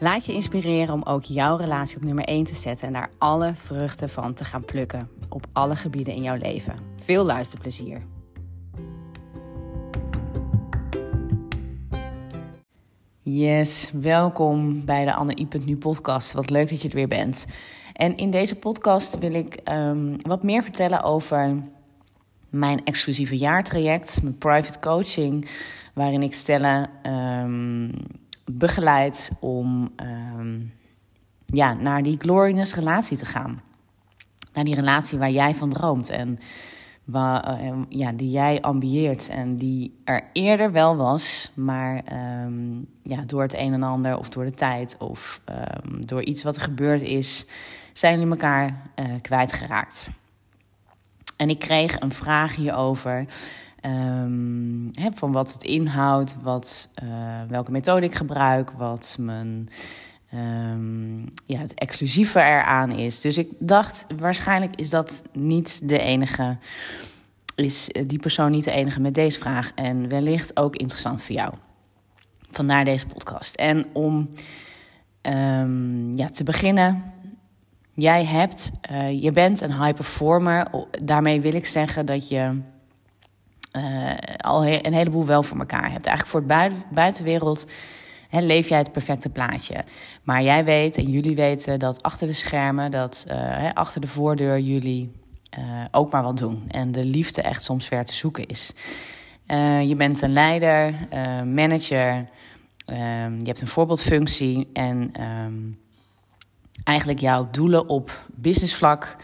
Laat je inspireren om ook jouw relatie op nummer 1 te zetten en daar alle vruchten van te gaan plukken op alle gebieden in jouw leven. Veel luisterplezier. Yes, welkom bij de Anne Nu podcast. Wat leuk dat je er weer bent. En in deze podcast wil ik um, wat meer vertellen over mijn exclusieve jaartraject, mijn private coaching, waarin ik stellen um, begeleid om um, ja, naar die glorious relatie te gaan. Naar die relatie waar jij van droomt en waar, uh, ja, die jij ambieert en die er eerder wel was, maar um, ja, door het een en ander of door de tijd of um, door iets wat er gebeurd is, zijn jullie elkaar uh, kwijtgeraakt. En ik kreeg een vraag hierover. Hè, van wat het inhoudt, wat, uh, welke methode ik gebruik, wat mijn, um, ja, het exclusieve eraan is. Dus ik dacht, waarschijnlijk is dat niet de enige, is die persoon niet de enige met deze vraag. En wellicht ook interessant voor jou. Vandaar deze podcast. En om um, ja, te beginnen, jij hebt, uh, je bent een high performer. Daarmee wil ik zeggen dat je uh, al een heleboel wel voor elkaar hebt. Eigenlijk voor de buitenwereld leef jij het perfecte plaatje. Maar jij weet en jullie weten dat achter de schermen, dat hè, achter de voordeur jullie uh, ook maar wat doen. En de liefde echt soms ver te zoeken is. je bent een leider, manager, ehm, je hebt een voorbeeldfunctie en um, eigenlijk jouw doelen op businessvlak,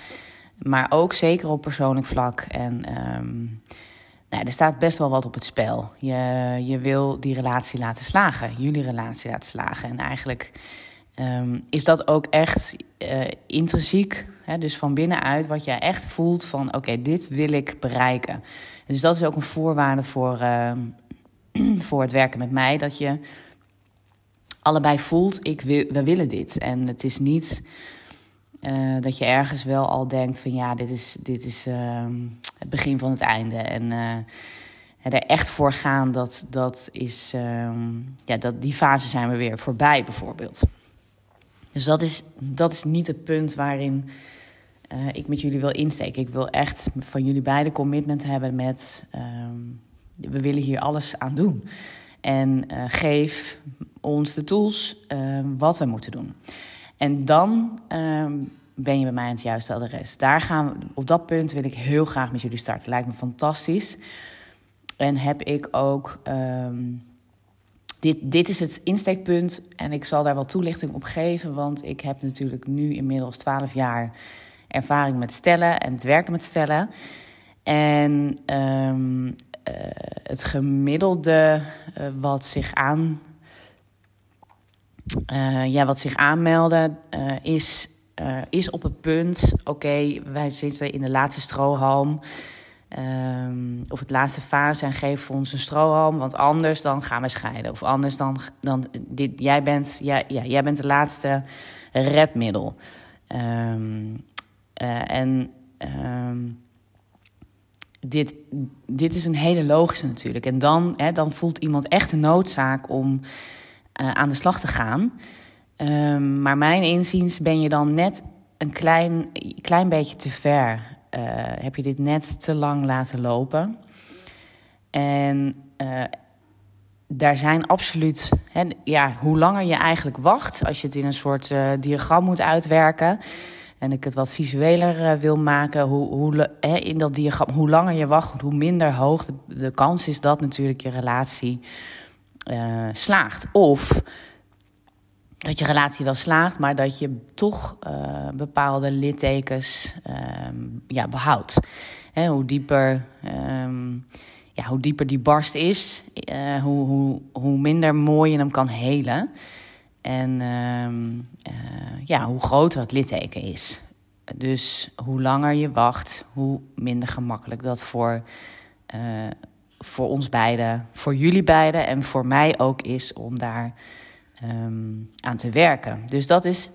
maar ook zeker op persoonlijk vlak. En um, nou, er staat best wel wat op het spel. Je, je wil die relatie laten slagen, jullie relatie laten slagen. En eigenlijk um, is dat ook echt uh, intrinsiek, hè, dus van binnenuit, wat je echt voelt van oké, dit wil ik bereiken. Dus dat is ook een voorwaarde voor, uh, voor het werken met mij, dat je allebei voelt, ik wil, we willen dit. En het is niet uh, dat je ergens wel al denkt van ja, dit is, dit is uh, het begin van het einde. En uh, er echt voor gaan, dat, dat is, ehm, ja, dat, die fase zijn we weer voorbij bijvoorbeeld. Dus dat is, dat is niet het punt waarin ik met jullie wil insteken. Ik wil echt van jullie beide commitment hebben met ehm, we willen hier alles aan doen. En geef ons de tools wat we moeten doen. En dan ben je bij mij aan het juiste adres. Daar gaan we, op dat punt wil ik heel graag met jullie starten. Lijkt me fantastisch. En heb ik ook. Um, dit, dit is het insteekpunt. En ik zal daar wel toelichting op geven. Want ik heb natuurlijk nu inmiddels 12 jaar ervaring met stellen en het werken met stellen. En um, uh, het gemiddelde uh, wat zich aan uh, ja, wat zich aanmelden, is, uh, is op het punt: oké, wij zitten in de laatste strohalm. Um, of het laatste fase en geef ons een strohalm, want anders dan gaan we scheiden. Of anders dan, dan dit, jij, bent, ja, ja, jij bent de laatste redmiddel. Um, en um, dit, dit is een hele logische natuurlijk. En dan, hè, dan voelt iemand echt de noodzaak om uh, aan de slag te gaan. Um, maar mijn inziens ben je dan net een klein, klein beetje te ver. Uh, heb je dit net te lang laten lopen. En uh, daar zijn absoluut, hè, ja, hoe langer je eigenlijk wacht, als je het in een soort uh, diagram moet uitwerken. En ik het wat visueler wil maken, hoe, hoe, hè, in dat diagram, hoe langer je wacht, hoe minder hoog de, de kans is dat natuurlijk je relatie slaagt. Of dat je relatie wel slaagt, maar dat je toch uh, bepaalde littekens um, ja, behoudt. Hè, hoe, dieper, um, ja, hoe dieper die barst is, uh, hoe, hoe, hoe minder mooi je hem kan helen. En um, uh, ja, hoe groter het litteken is. Dus hoe langer je wacht, hoe minder gemakkelijk dat voor, voor ons beiden, voor jullie beiden en voor mij ook is om daar um, aan te werken. Dus dat is,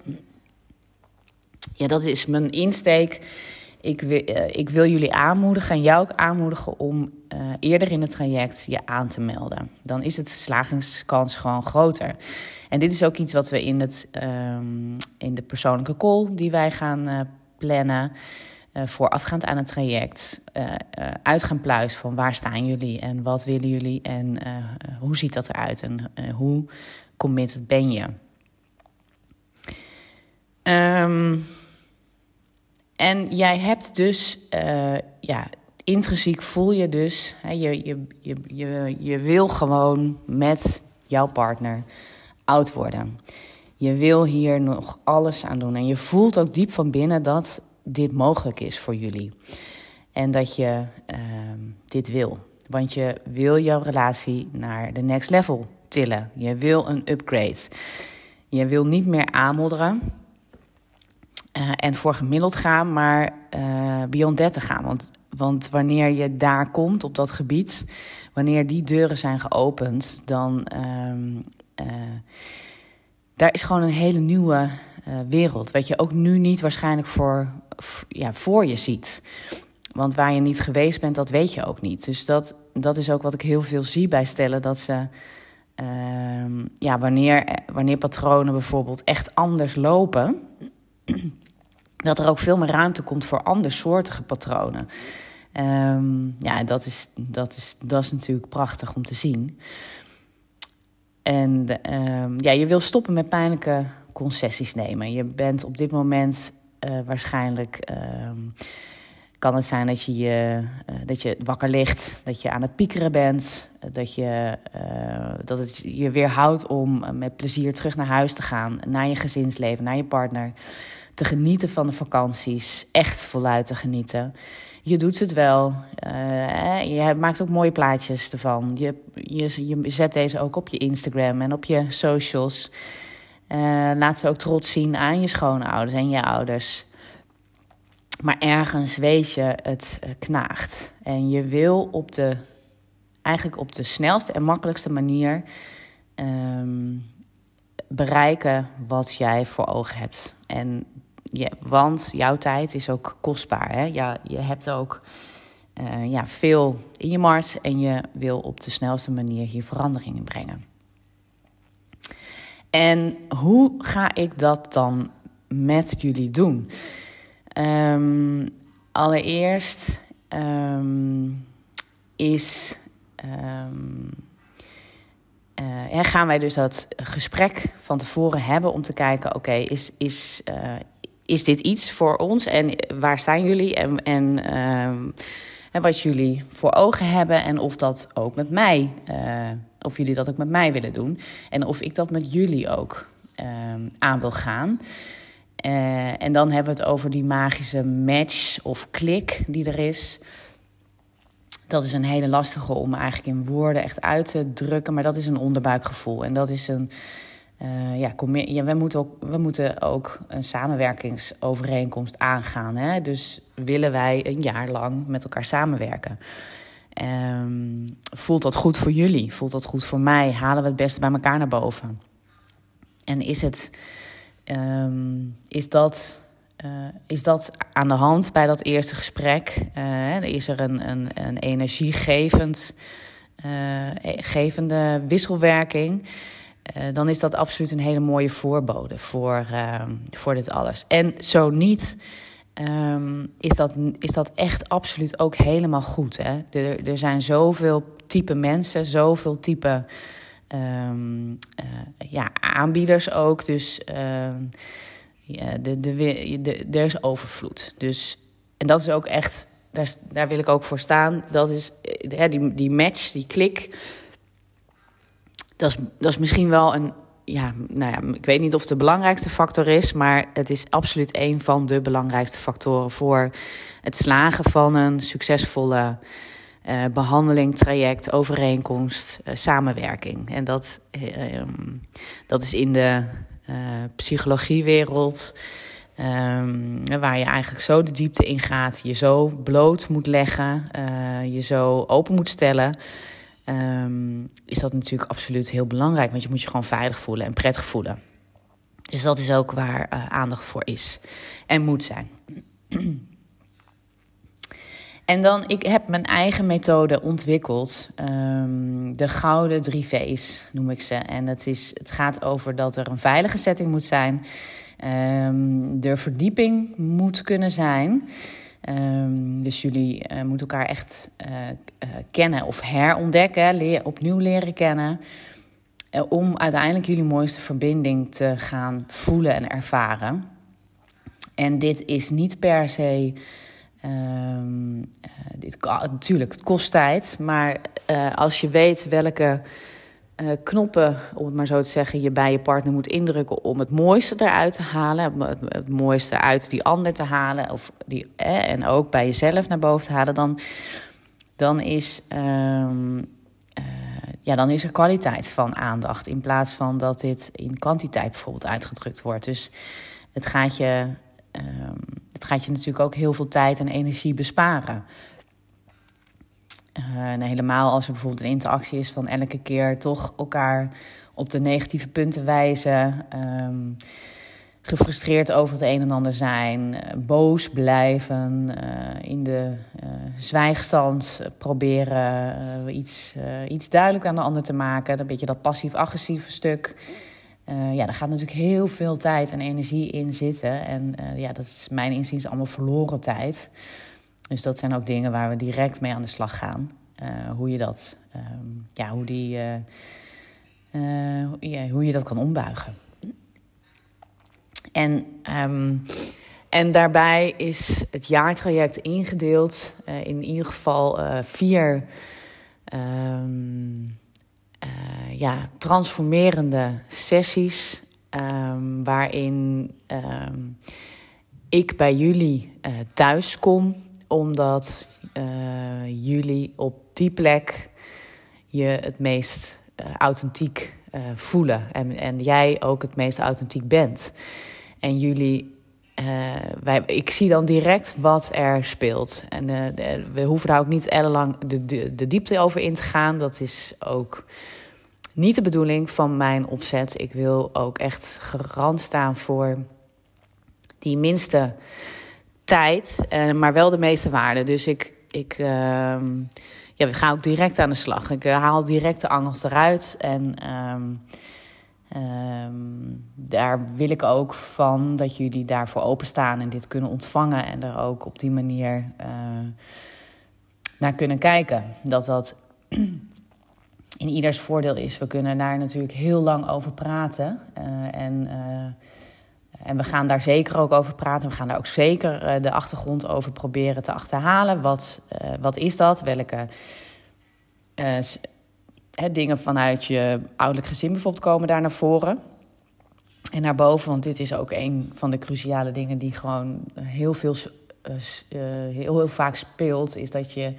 ja, dat is mijn insteek. Ik wil, uh, ik wil jullie aanmoedigen en jou ook aanmoedigen om uh, eerder in het traject je aan te melden. Dan is het slagingskans gewoon groter. En dit is ook iets wat we in, het, um, in de persoonlijke call die wij gaan uh, plannen. Voorafgaand aan het traject uit gaan pluizen van waar staan jullie en wat willen jullie en hoe ziet dat eruit en hoe committed ben je. Um, en jij hebt dus, uh, ja, intrinsiek voel je dus, hè, je, je, je, je, je wil gewoon met jouw partner oud worden. Je wil hier nog alles aan doen. En je voelt ook diep van binnen dat dit mogelijk is voor jullie. En dat je uh, dit wil. Want je wil jouw relatie naar de next level tillen. Je wil een upgrade. Je wil niet meer aanmodderen uh, en voor gemiddeld gaan, maar uh, beyond 30 gaan. Want, want wanneer je daar komt op dat gebied, wanneer die deuren zijn geopend, dan um, uh, daar is gewoon een hele nieuwe wereld. Wat je ook nu niet waarschijnlijk voor, ja, voor je ziet. Want waar je niet geweest bent, dat weet je ook niet. Dus dat, dat is ook wat ik heel veel zie bij stellen. Dat ze uh, ja, wanneer, wanneer patronen bijvoorbeeld echt anders lopen, dat er ook veel meer ruimte komt voor andersoortige patronen. Um, ja, dat is, dat, is, dat is natuurlijk prachtig om te zien. En um, ja, je wil stoppen met pijnlijke concessies nemen. Je bent op dit moment uh, waarschijnlijk. Kan het zijn dat je, uh, dat je wakker ligt, dat je aan het piekeren bent, dat, je, uh, dat het je weerhoudt om met plezier terug naar huis te gaan, naar je gezinsleven, naar je partner, te genieten van de vakanties, echt voluit te genieten. Je doet het wel. Uh, je maakt ook mooie plaatjes ervan. Je, je, je zet deze ook op je Instagram en op je socials. laat ze ook trots zien aan je schoonouders en je ouders. Maar ergens weet je, het eh, knaagt. En je wil op de, eigenlijk op de snelste en makkelijkste manier um, bereiken wat jij voor ogen hebt. En ja, want jouw tijd is ook kostbaar. Hè? Ja, je hebt ook uh, ja, veel in je mars en je wil op de snelste manier hier veranderingen brengen. En hoe ga ik dat dan met jullie doen? Um, allereerst um, is. Um, gaan wij dus dat gesprek van tevoren hebben om te kijken: oké, is, is, uh, is dit iets voor ons en waar staan jullie en, en, en wat jullie voor ogen hebben en of dat ook met mij, uh, of jullie dat ook met mij willen doen en of ik dat met jullie ook aan wil gaan. Uh, en dan hebben we het over die magische match of klik die er is. Dat is een hele lastige om eigenlijk in woorden echt uit te drukken. Maar dat is een onderbuikgevoel. En dat is een. Uh, ja, we, moeten ook, we moeten ook een samenwerkingsovereenkomst aangaan. Hè? Dus willen wij een jaar lang met elkaar samenwerken? Um, voelt dat goed voor jullie? Voelt dat goed voor mij? Halen we het beste bij elkaar naar boven? En is het um, is, dat, uh, is dat aan de hand bij dat eerste gesprek? Uh, is er een, een, een energiegevend, uh, gevende wisselwerking? dan is dat absoluut een hele mooie voorbode voor, ehm, voor dit alles. En zo niet, ehm, is, dat, is dat echt absoluut ook helemaal goed. Hè? Er, er zijn zoveel type mensen, zoveel type um, ja, aanbieders ook. Dus ja, de, de, de, er is overvloed. Dus, en dat is ook echt, daar, daar wil ik ook voor staan. Dat is ja, die, die match, die klik. Dat is, dat is misschien wel een, ja, nou ja, ik weet niet of het de belangrijkste factor is, maar het is absoluut een van de belangrijkste factoren voor het slagen van een succesvolle uh, behandeling, traject, overeenkomst, uh, samenwerking. En dat, uh, dat is in de psychologiewereld, um, waar je eigenlijk zo de diepte in gaat, je zo bloot moet leggen, je zo open moet stellen. Um, is dat natuurlijk absoluut heel belangrijk, want je moet je gewoon veilig voelen en prettig voelen. Dus dat is ook waar aandacht voor is en moet zijn. En dan, ik heb mijn eigen methode ontwikkeld. Um, de gouden drie V's noem ik ze. En het, is, het gaat over dat er een veilige setting moet zijn. Um, er verdieping moet kunnen zijn. Um, dus jullie uh, moeten elkaar echt uh, uh, kennen of herontdekken, opnieuw leren kennen. om uiteindelijk jullie mooiste verbinding te gaan voelen en ervaren. En dit is niet per se Um, dit, natuurlijk, het kost tijd. Maar uh, als je weet welke uh, knoppen, om het maar zo te zeggen, je bij je partner moet indrukken om het mooiste eruit te halen. Het, mooiste uit die ander te halen. Of die, eh, en ook bij jezelf naar boven te halen. Dan, dan, is, uh, ja, dan is er kwaliteit van aandacht. In plaats van dat dit in kwantiteit bijvoorbeeld uitgedrukt wordt. Dus het gaat je um, gaat je natuurlijk ook heel veel tijd en energie besparen. Uh, en helemaal als er bijvoorbeeld een interactie is van elke keer toch elkaar op de negatieve punten wijzen. Um, gefrustreerd over het een en ander zijn, uh, boos blijven, uh, in de zwijgstand proberen iets, iets duidelijk aan de ander te maken. Een beetje dat passief-agressieve stuk. Uh, ja, daar gaat natuurlijk heel veel tijd en energie in zitten. En uh, ja, dat is mijn inziens allemaal verloren tijd. Dus dat zijn ook dingen waar we direct mee aan de slag gaan. Uh, hoe je dat, um, ja, hoe die, ja, hoe je dat kan ombuigen. En, um, en daarbij is het jaartraject ingedeeld in ieder geval vier. Um, uh, ja, transformerende sessies. Um, waarin um, ik bij jullie uh, thuis kom, omdat uh, jullie op die plek je het meest authentiek voelen. En, en jij ook het meest authentiek bent. En jullie uh, wij, ik zie dan direct wat er speelt. En de, we hoeven daar ook niet ellenlang de, de, diepte over in te gaan. Dat is ook niet de bedoeling van mijn opzet. Ik wil ook echt garant staan voor die minste tijd, uh, maar wel de meeste waarde. Dus ik, ik ja, we gaan ook direct aan de slag. Ik haal direct de angst eruit en... Um, daar wil ik ook van dat jullie daarvoor openstaan en dit kunnen ontvangen en er ook op die manier uh, naar kunnen kijken. Dat dat in ieders voordeel is. We kunnen daar natuurlijk heel lang over praten. Uh, en, uh, en we gaan daar zeker ook over praten. We gaan daar ook zeker de achtergrond over proberen te achterhalen. Wat, wat is dat? Welke dingen vanuit je ouderlijk gezin bijvoorbeeld komen daar naar voren. En naar boven, want dit is ook een van de cruciale dingen die gewoon heel veel, uh, heel, heel vaak speelt, is dat je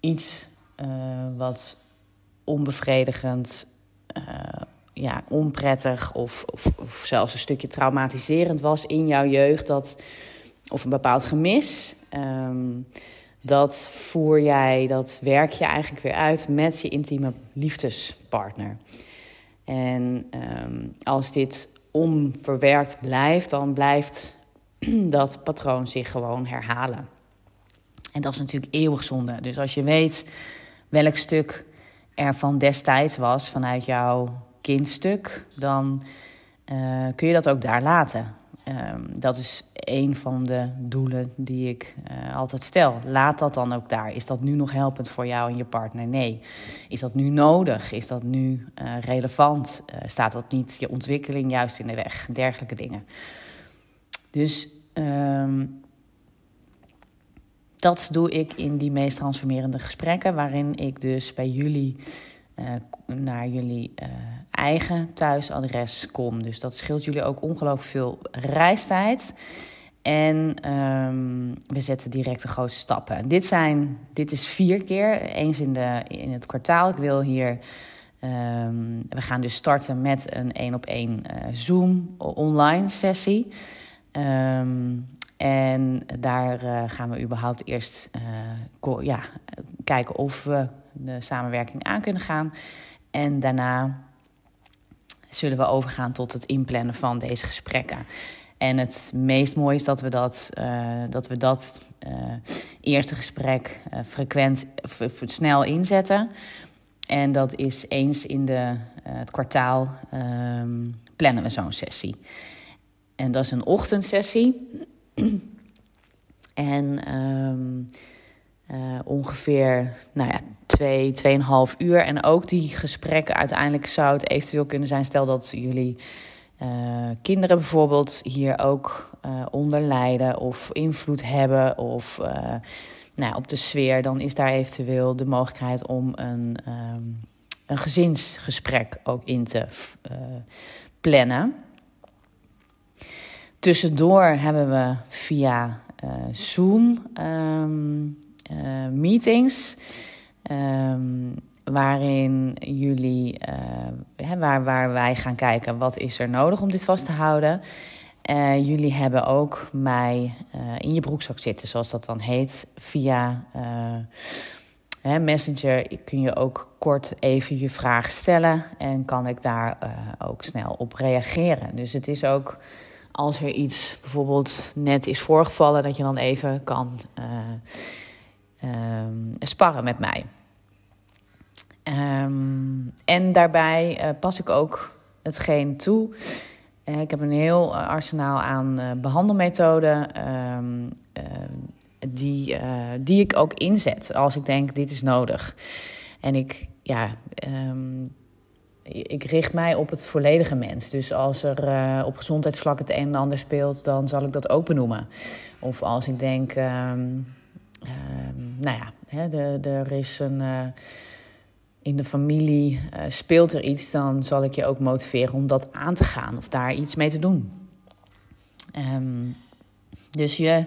iets uh, wat onbevredigend, ja, onprettig of, of, of, zelfs een stukje traumatiserend was in jouw jeugd, dat, of een bepaald gemis. Um, dat voer jij, dat werk je eigenlijk weer uit met je intieme liefdespartner. En um, als dit onverwerkt blijft, dan blijft dat patroon zich gewoon herhalen. En dat is natuurlijk eeuwig zonde. Dus als je weet welk stuk er van destijds was vanuit jouw kindstuk, dan uh, kun je dat ook daar laten. Um, dat is een van de doelen die ik uh, altijd stel. Laat dat dan ook daar. Is dat nu nog helpend voor jou en je partner? Nee. Is dat nu nodig? Is dat nu uh, relevant? staat dat niet je ontwikkeling juist in de weg? Dergelijke dingen. Dus um, dat doe ik in die meest transformerende gesprekken, waarin ik dus bij jullie naar jullie eigen thuisadres kom. Dus dat scheelt jullie ook ongelooflijk veel reistijd. En um, we zetten direct de grootste stappen. Dit, zijn, dit is vier keer, eens in, de, in het kwartaal. Ik wil hier. Um, we gaan dus starten met een één op één uh, Zoom online sessie. Um, en daar uh, gaan we überhaupt eerst uh, ja, kijken of we de samenwerking aan kunnen gaan. En daarna zullen we overgaan tot het inplannen van deze gesprekken. En het meest mooie is dat we dat, uh, dat, we dat eerste gesprek frequent, snel inzetten. En dat is eens in de, het kwartaal um, plannen we zo'n sessie. En dat is een ochtendsessie. en um, uh, ongeveer nou ja, twee, tweeënhalf uur. En ook die gesprekken uiteindelijk zou het eventueel kunnen zijn. Stel dat jullie uh, kinderen bijvoorbeeld hier ook uh, onder lijden of invloed hebben of nou, op de sfeer, dan is daar eventueel de mogelijkheid om een, um, een gezinsgesprek ook in te plannen. Tussendoor hebben we via Zoom um, uh, meetings. Um, waarin jullie, uh, waar, waar wij gaan kijken wat is er nodig om dit vast te houden. jullie hebben ook mij in je broekzak zitten, zoals dat dan heet, via Messenger. Kun je ook kort even je vraag stellen en kan ik daar ook snel op reageren. Dus het is ook als er iets bijvoorbeeld net is voorgevallen, dat je dan even kan uh, sparren met mij. Um, en daarbij uh, pas ik ook hetgeen toe. ik heb een heel arsenaal aan behandelmethoden um, die, die ik ook inzet als ik denk dit is nodig. En ik, ja, ik richt mij op het volledige mens. Dus als er op gezondheidsvlak het een en ander speelt, dan zal ik dat ook benoemen. Of als ik denk, nou ja, hè, de, er is een. Uh, in de familie uh, speelt er iets, dan zal ik je ook motiveren om dat aan te gaan of daar iets mee te doen. Um, dus je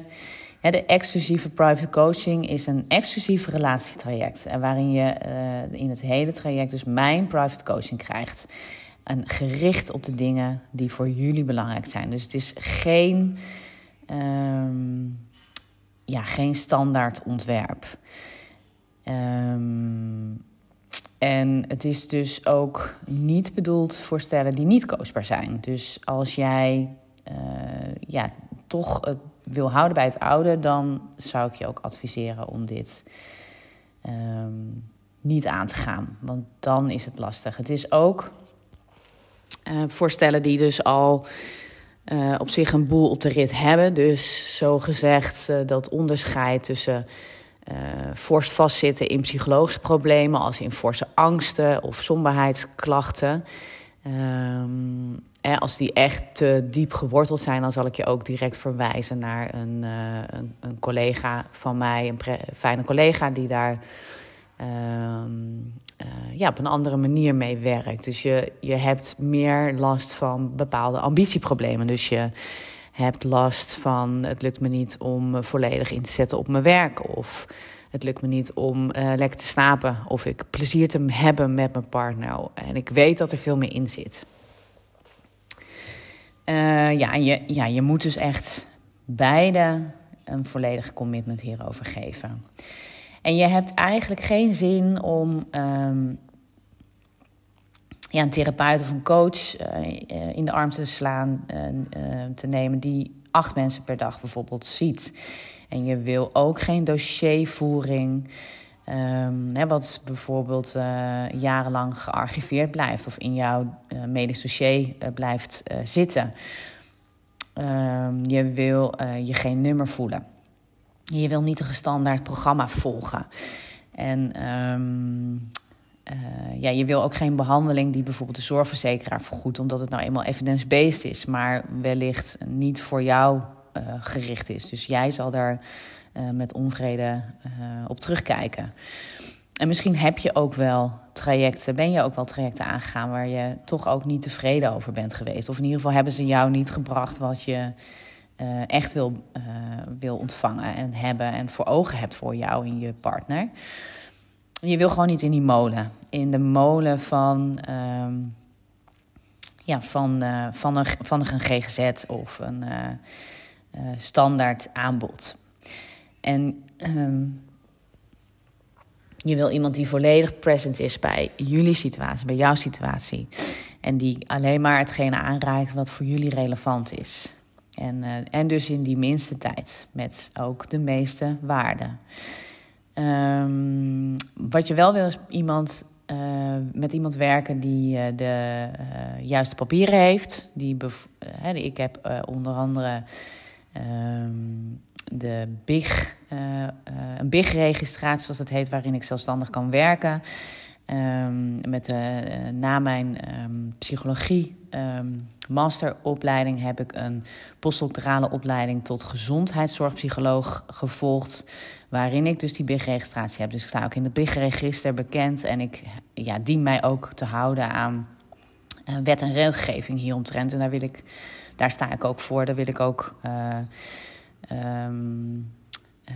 de exclusieve private coaching is een exclusief relatietraject. Waarin je uh, in het hele traject dus mijn private coaching krijgt. En gericht op de dingen die voor jullie belangrijk zijn. Dus het is geen, um, ja, geen standaard ontwerp. Um, en het is dus ook niet bedoeld voor stellen die niet coachbaar zijn. Dus als jij uh, ja, toch het wil houden bij het oude, dan zou ik je ook adviseren om dit um, niet aan te gaan. Want dan is het lastig. Het is ook uh, voorstellen die dus al uh, op zich een boel op de rit hebben. Dus zo gezegd uh, dat onderscheid tussen forst vastzitten in psychologische problemen, als in forse angsten of somberheidsklachten. Um, als die echt te diep geworteld zijn, dan zal ik je ook direct verwijzen naar een, uh, een, een, collega van mij, een fijne collega die daar uh, uh, ja, op een andere manier mee werkt. Dus je, je hebt meer last van bepaalde ambitieproblemen. Dus je hebt last van het lukt me niet om volledig in te zetten op mijn werk. Of het lukt me niet om lekker te slapen. Of ik plezier te hebben met mijn partner. En ik weet dat er veel meer in zit. Uh, ja, je, ja, je moet dus echt beide een volledig commitment hierover geven. En je hebt eigenlijk geen zin om um, ja, een therapeut of een coach uh, in de arm te slaan, uh, te nemen, die acht mensen per dag bijvoorbeeld ziet. En je wil ook geen dossiervoering Um, hè, wat bijvoorbeeld jarenlang gearchiveerd blijft of in jouw medisch dossier blijft zitten. Um, je wil je geen nummer voelen. Je wil niet een gestandaard programma volgen. En um, ja, je wil ook geen behandeling die bijvoorbeeld de zorgverzekeraar vergoedt, omdat het nou eenmaal evidence-based is, maar wellicht niet voor jou gericht is. Dus jij zal daar uh, met onvrede op terugkijken. En misschien heb je ook wel trajecten, ben je ook wel trajecten aangegaan waar je toch ook niet tevreden over bent geweest. Of in ieder geval hebben ze jou niet gebracht wat je uh, echt wil, wil ontvangen en hebben en voor ogen hebt voor jou en je partner. Je wil gewoon niet in die molen. In de molen van, ehm, ja, van, van, een, van een GGZ of een standaard aanbod. En ehm, je wil iemand die volledig present is bij jullie situatie, bij jouw situatie. En die alleen maar hetgene aanraakt wat voor jullie relevant is. En, uh, en dus in die minste tijd, met ook de meeste waarde. Um, wat je wel wil is iemand, uh, met iemand werken die uh, de juiste papieren heeft. Die ik heb onder andere um, de BIG, een BIG-registratie, zoals dat heet, waarin ik zelfstandig kan werken. Um, met uh, na mijn um, psychologie um, masteropleiding heb ik een postdoctorale opleiding tot gezondheidszorgpsycholoog gevolgd. Waarin ik dus die BIG-registratie heb. Dus ik sta ook in het BIG-register bekend. En ik ja, dien mij ook te houden aan wet en regelgeving hieromtrent. En daar, wil ik, daar sta ik ook voor. Daar wil ik ook um, uh,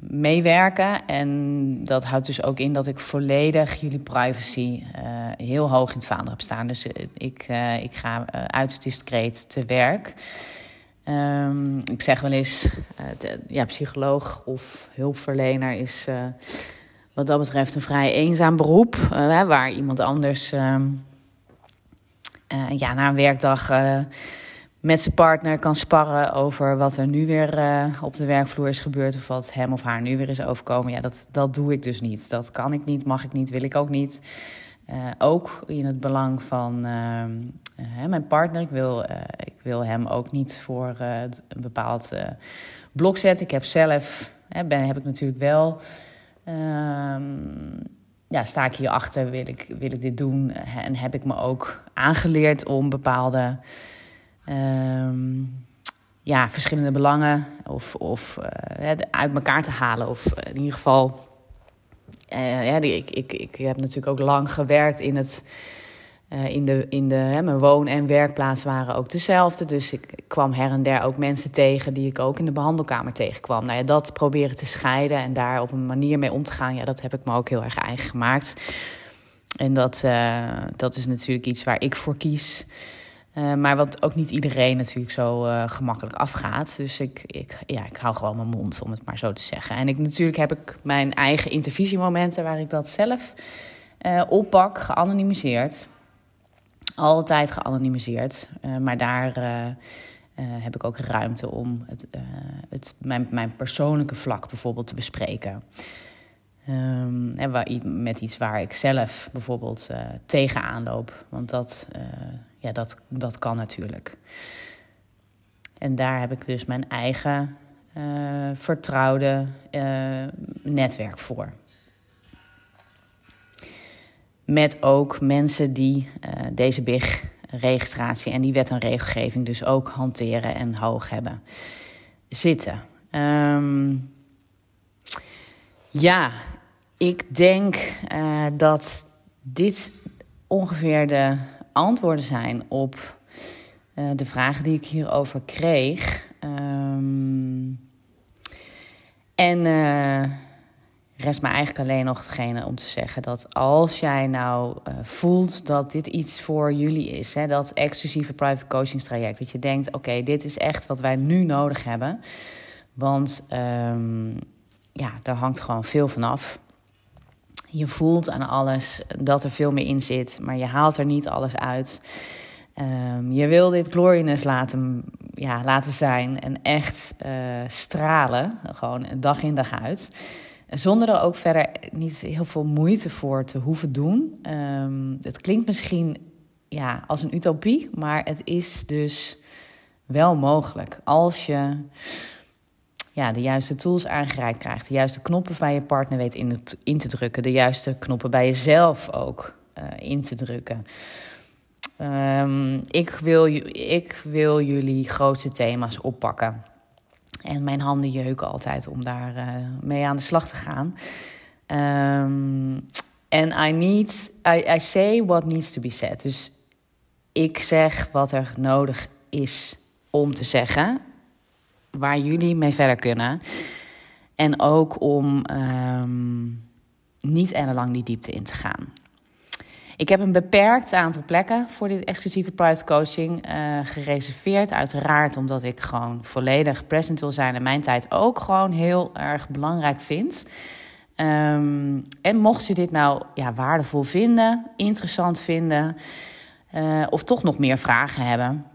meewerken. En dat houdt dus ook in dat ik volledig jullie privacy uh, heel hoog in het vaandel heb staan. Dus uh, ik, ik ga uiterst discreet te werk. Um, ik zeg wel eens, ja, psycholoog of hulpverlener is wat dat betreft een vrij eenzaam beroep. waar iemand anders um, ja, na een werkdag met zijn partner kan sparren over wat er nu weer uh, op de werkvloer is gebeurd of wat hem of haar nu weer is overkomen. Ja, dat, dat doe ik dus niet. Dat kan ik niet, mag ik niet, wil ik ook niet. Uh, ook in het belang van uh, mijn partner. Ik wil, ik wil hem ook niet voor een bepaald blok zetten. Ik heb zelf, ben, heb ik natuurlijk wel. Ehm, ja, sta ik hierachter, wil ik, wil ik dit doen? En heb ik me ook aangeleerd om bepaalde um, ja, verschillende belangen of, of uh, uit elkaar te halen. Of in ieder geval, uh, ja, ik, ik, ik heb natuurlijk ook lang gewerkt in het. In de, in de, hè, mijn woon- en werkplaats waren ook dezelfde. Dus ik, ik, kwam her en der ook mensen tegen die ik ook in de behandelkamer tegenkwam. Nou ja, dat proberen te scheiden en daar op een manier mee om te gaan, ja, dat heb ik me ook heel erg eigen gemaakt. En dat, dat is natuurlijk iets waar ik voor kies. Uh, maar wat ook niet iedereen natuurlijk zo uh, gemakkelijk afgaat. Dus ik, ik, ja, ik hou gewoon mijn mond, om het maar zo te zeggen. En ik, natuurlijk heb ik mijn eigen intervisiemomenten waar ik dat zelf uh, oppak, geanonimiseerd. Altijd geanonimiseerd. maar daar heb ik ook ruimte om het, het, mijn, mijn persoonlijke vlak bijvoorbeeld te bespreken. Um, en met iets waar ik zelf bijvoorbeeld uh, tegenaan loop. Want dat, ja, dat, dat kan natuurlijk. En daar heb ik dus mijn eigen uh, vertrouwde netwerk voor. Met ook mensen die deze BIG-registratie en die wet en regelgeving dus ook hanteren en hoog hebben zitten. Um, ja, ik denk dat dit ongeveer de antwoorden zijn op uh, de vragen die ik hierover kreeg. Um, en uh, rest me eigenlijk alleen nog hetgene om te zeggen dat als jij nou voelt dat dit iets voor jullie is, hè, dat exclusieve private coachingstraject, dat je denkt: oké, dit is echt wat wij nu nodig hebben. Want um, ja, daar hangt gewoon veel van af. Je voelt aan alles dat er veel meer in zit, maar je haalt er niet alles uit. Um, je wil dit gloriousness laten, ja, laten zijn en echt uh, stralen, gewoon dag in dag uit. Zonder er ook verder niet heel veel moeite voor te hoeven doen. Um, het klinkt misschien ja, als een utopie, maar het is dus wel mogelijk. Als je de juiste tools aangereikt krijgt, de juiste knoppen bij je partner weet in, in te drukken, de juiste knoppen bij jezelf ook uh, in te drukken. Um, ik, wil, ik wil jullie grootste thema's oppakken. En mijn handen jeuken altijd om daar uh, mee aan de slag te gaan. Um, en I need, I, I say what needs to be said. Dus ik zeg wat er nodig is om te zeggen. Waar jullie mee verder kunnen. En ook om um, niet lang die diepte in te gaan. Ik heb een beperkt aantal plekken voor dit exclusieve private coaching uh, gereserveerd. Uiteraard omdat ik gewoon volledig present wil zijn en mijn tijd ook gewoon heel erg belangrijk vind. Um, en mocht je dit nou ja, waardevol vinden, interessant vinden uh, of toch nog meer vragen hebben,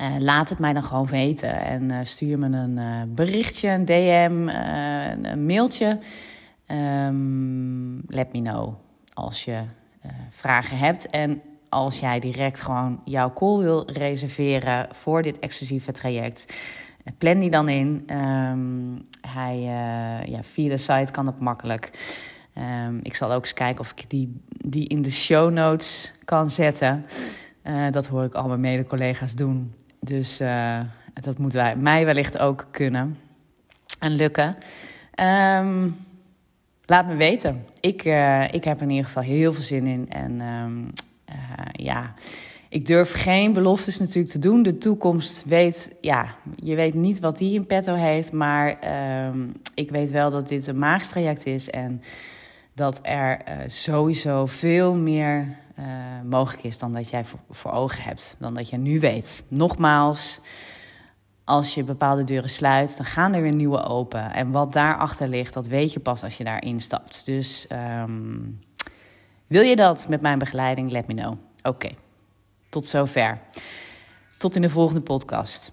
uh, laat het mij dan gewoon weten. En uh, stuur me een berichtje, een DM, een mailtje. Um, let me know als je vragen hebt. En als jij direct gewoon jouw call wil reserveren voor dit exclusieve traject, plan die dan in. Um, hij, ja, via de site kan dat makkelijk. Um, ik zal ook eens kijken of ik die, die in de show notes kan zetten. dat hoor ik al mijn mede-collega's doen. Dus dat moet wij, mij wellicht ook kunnen en lukken. Um, laat me weten. Ik, uh, ik heb er in ieder geval heel veel zin in. En um, uh, ja, ik durf geen beloftes natuurlijk te doen. De toekomst weet, ja, je weet niet wat die in petto heeft. Maar um, ik weet wel dat dit een maagstraject is. En dat er sowieso veel meer mogelijk is dan dat jij voor, ogen hebt. Dan dat je nu weet. Nogmaals als je bepaalde deuren sluit, dan gaan er weer nieuwe open. En wat daarachter ligt, dat weet je pas als je daarin stapt. Dus um, wil je dat met mijn begeleiding? Let me know. Oké, tot zover. Tot in de volgende podcast.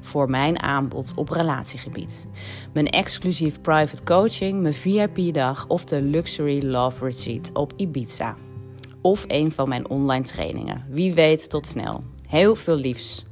voor mijn aanbod op relatiegebied. Mijn exclusief private coaching, mijn VIP-dag of de Luxury Love Retreat op Ibiza. Of een van mijn online trainingen. Wie weet, tot snel. Heel veel liefs.